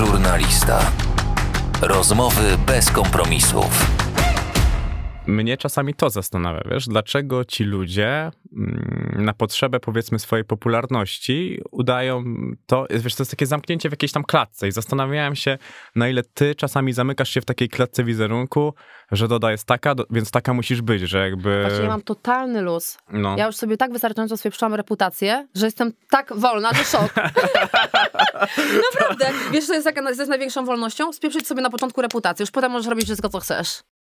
Żurnalista. Rozmowy bez kompromisów. Mnie czasami to zastanawia, wiesz, dlaczego ci ludzie mm, na potrzebę powiedzmy swojej popularności udają to, wiesz, to jest takie zamknięcie w jakiejś tam klatce i zastanawiałem się, na ile ty czasami zamykasz się w takiej klatce wizerunku, że doda jest taka, do, więc taka musisz być, że jakby... Znaczy ja mam totalny luz. No. Ja już sobie tak wystarczająco spieprzyłam reputację, że jestem tak wolna, że szok. Naprawdę. Wiesz, co jest, co jest największą wolnością? Spieprzyć sobie na początku reputację. Już potem możesz robić wszystko, co chcesz.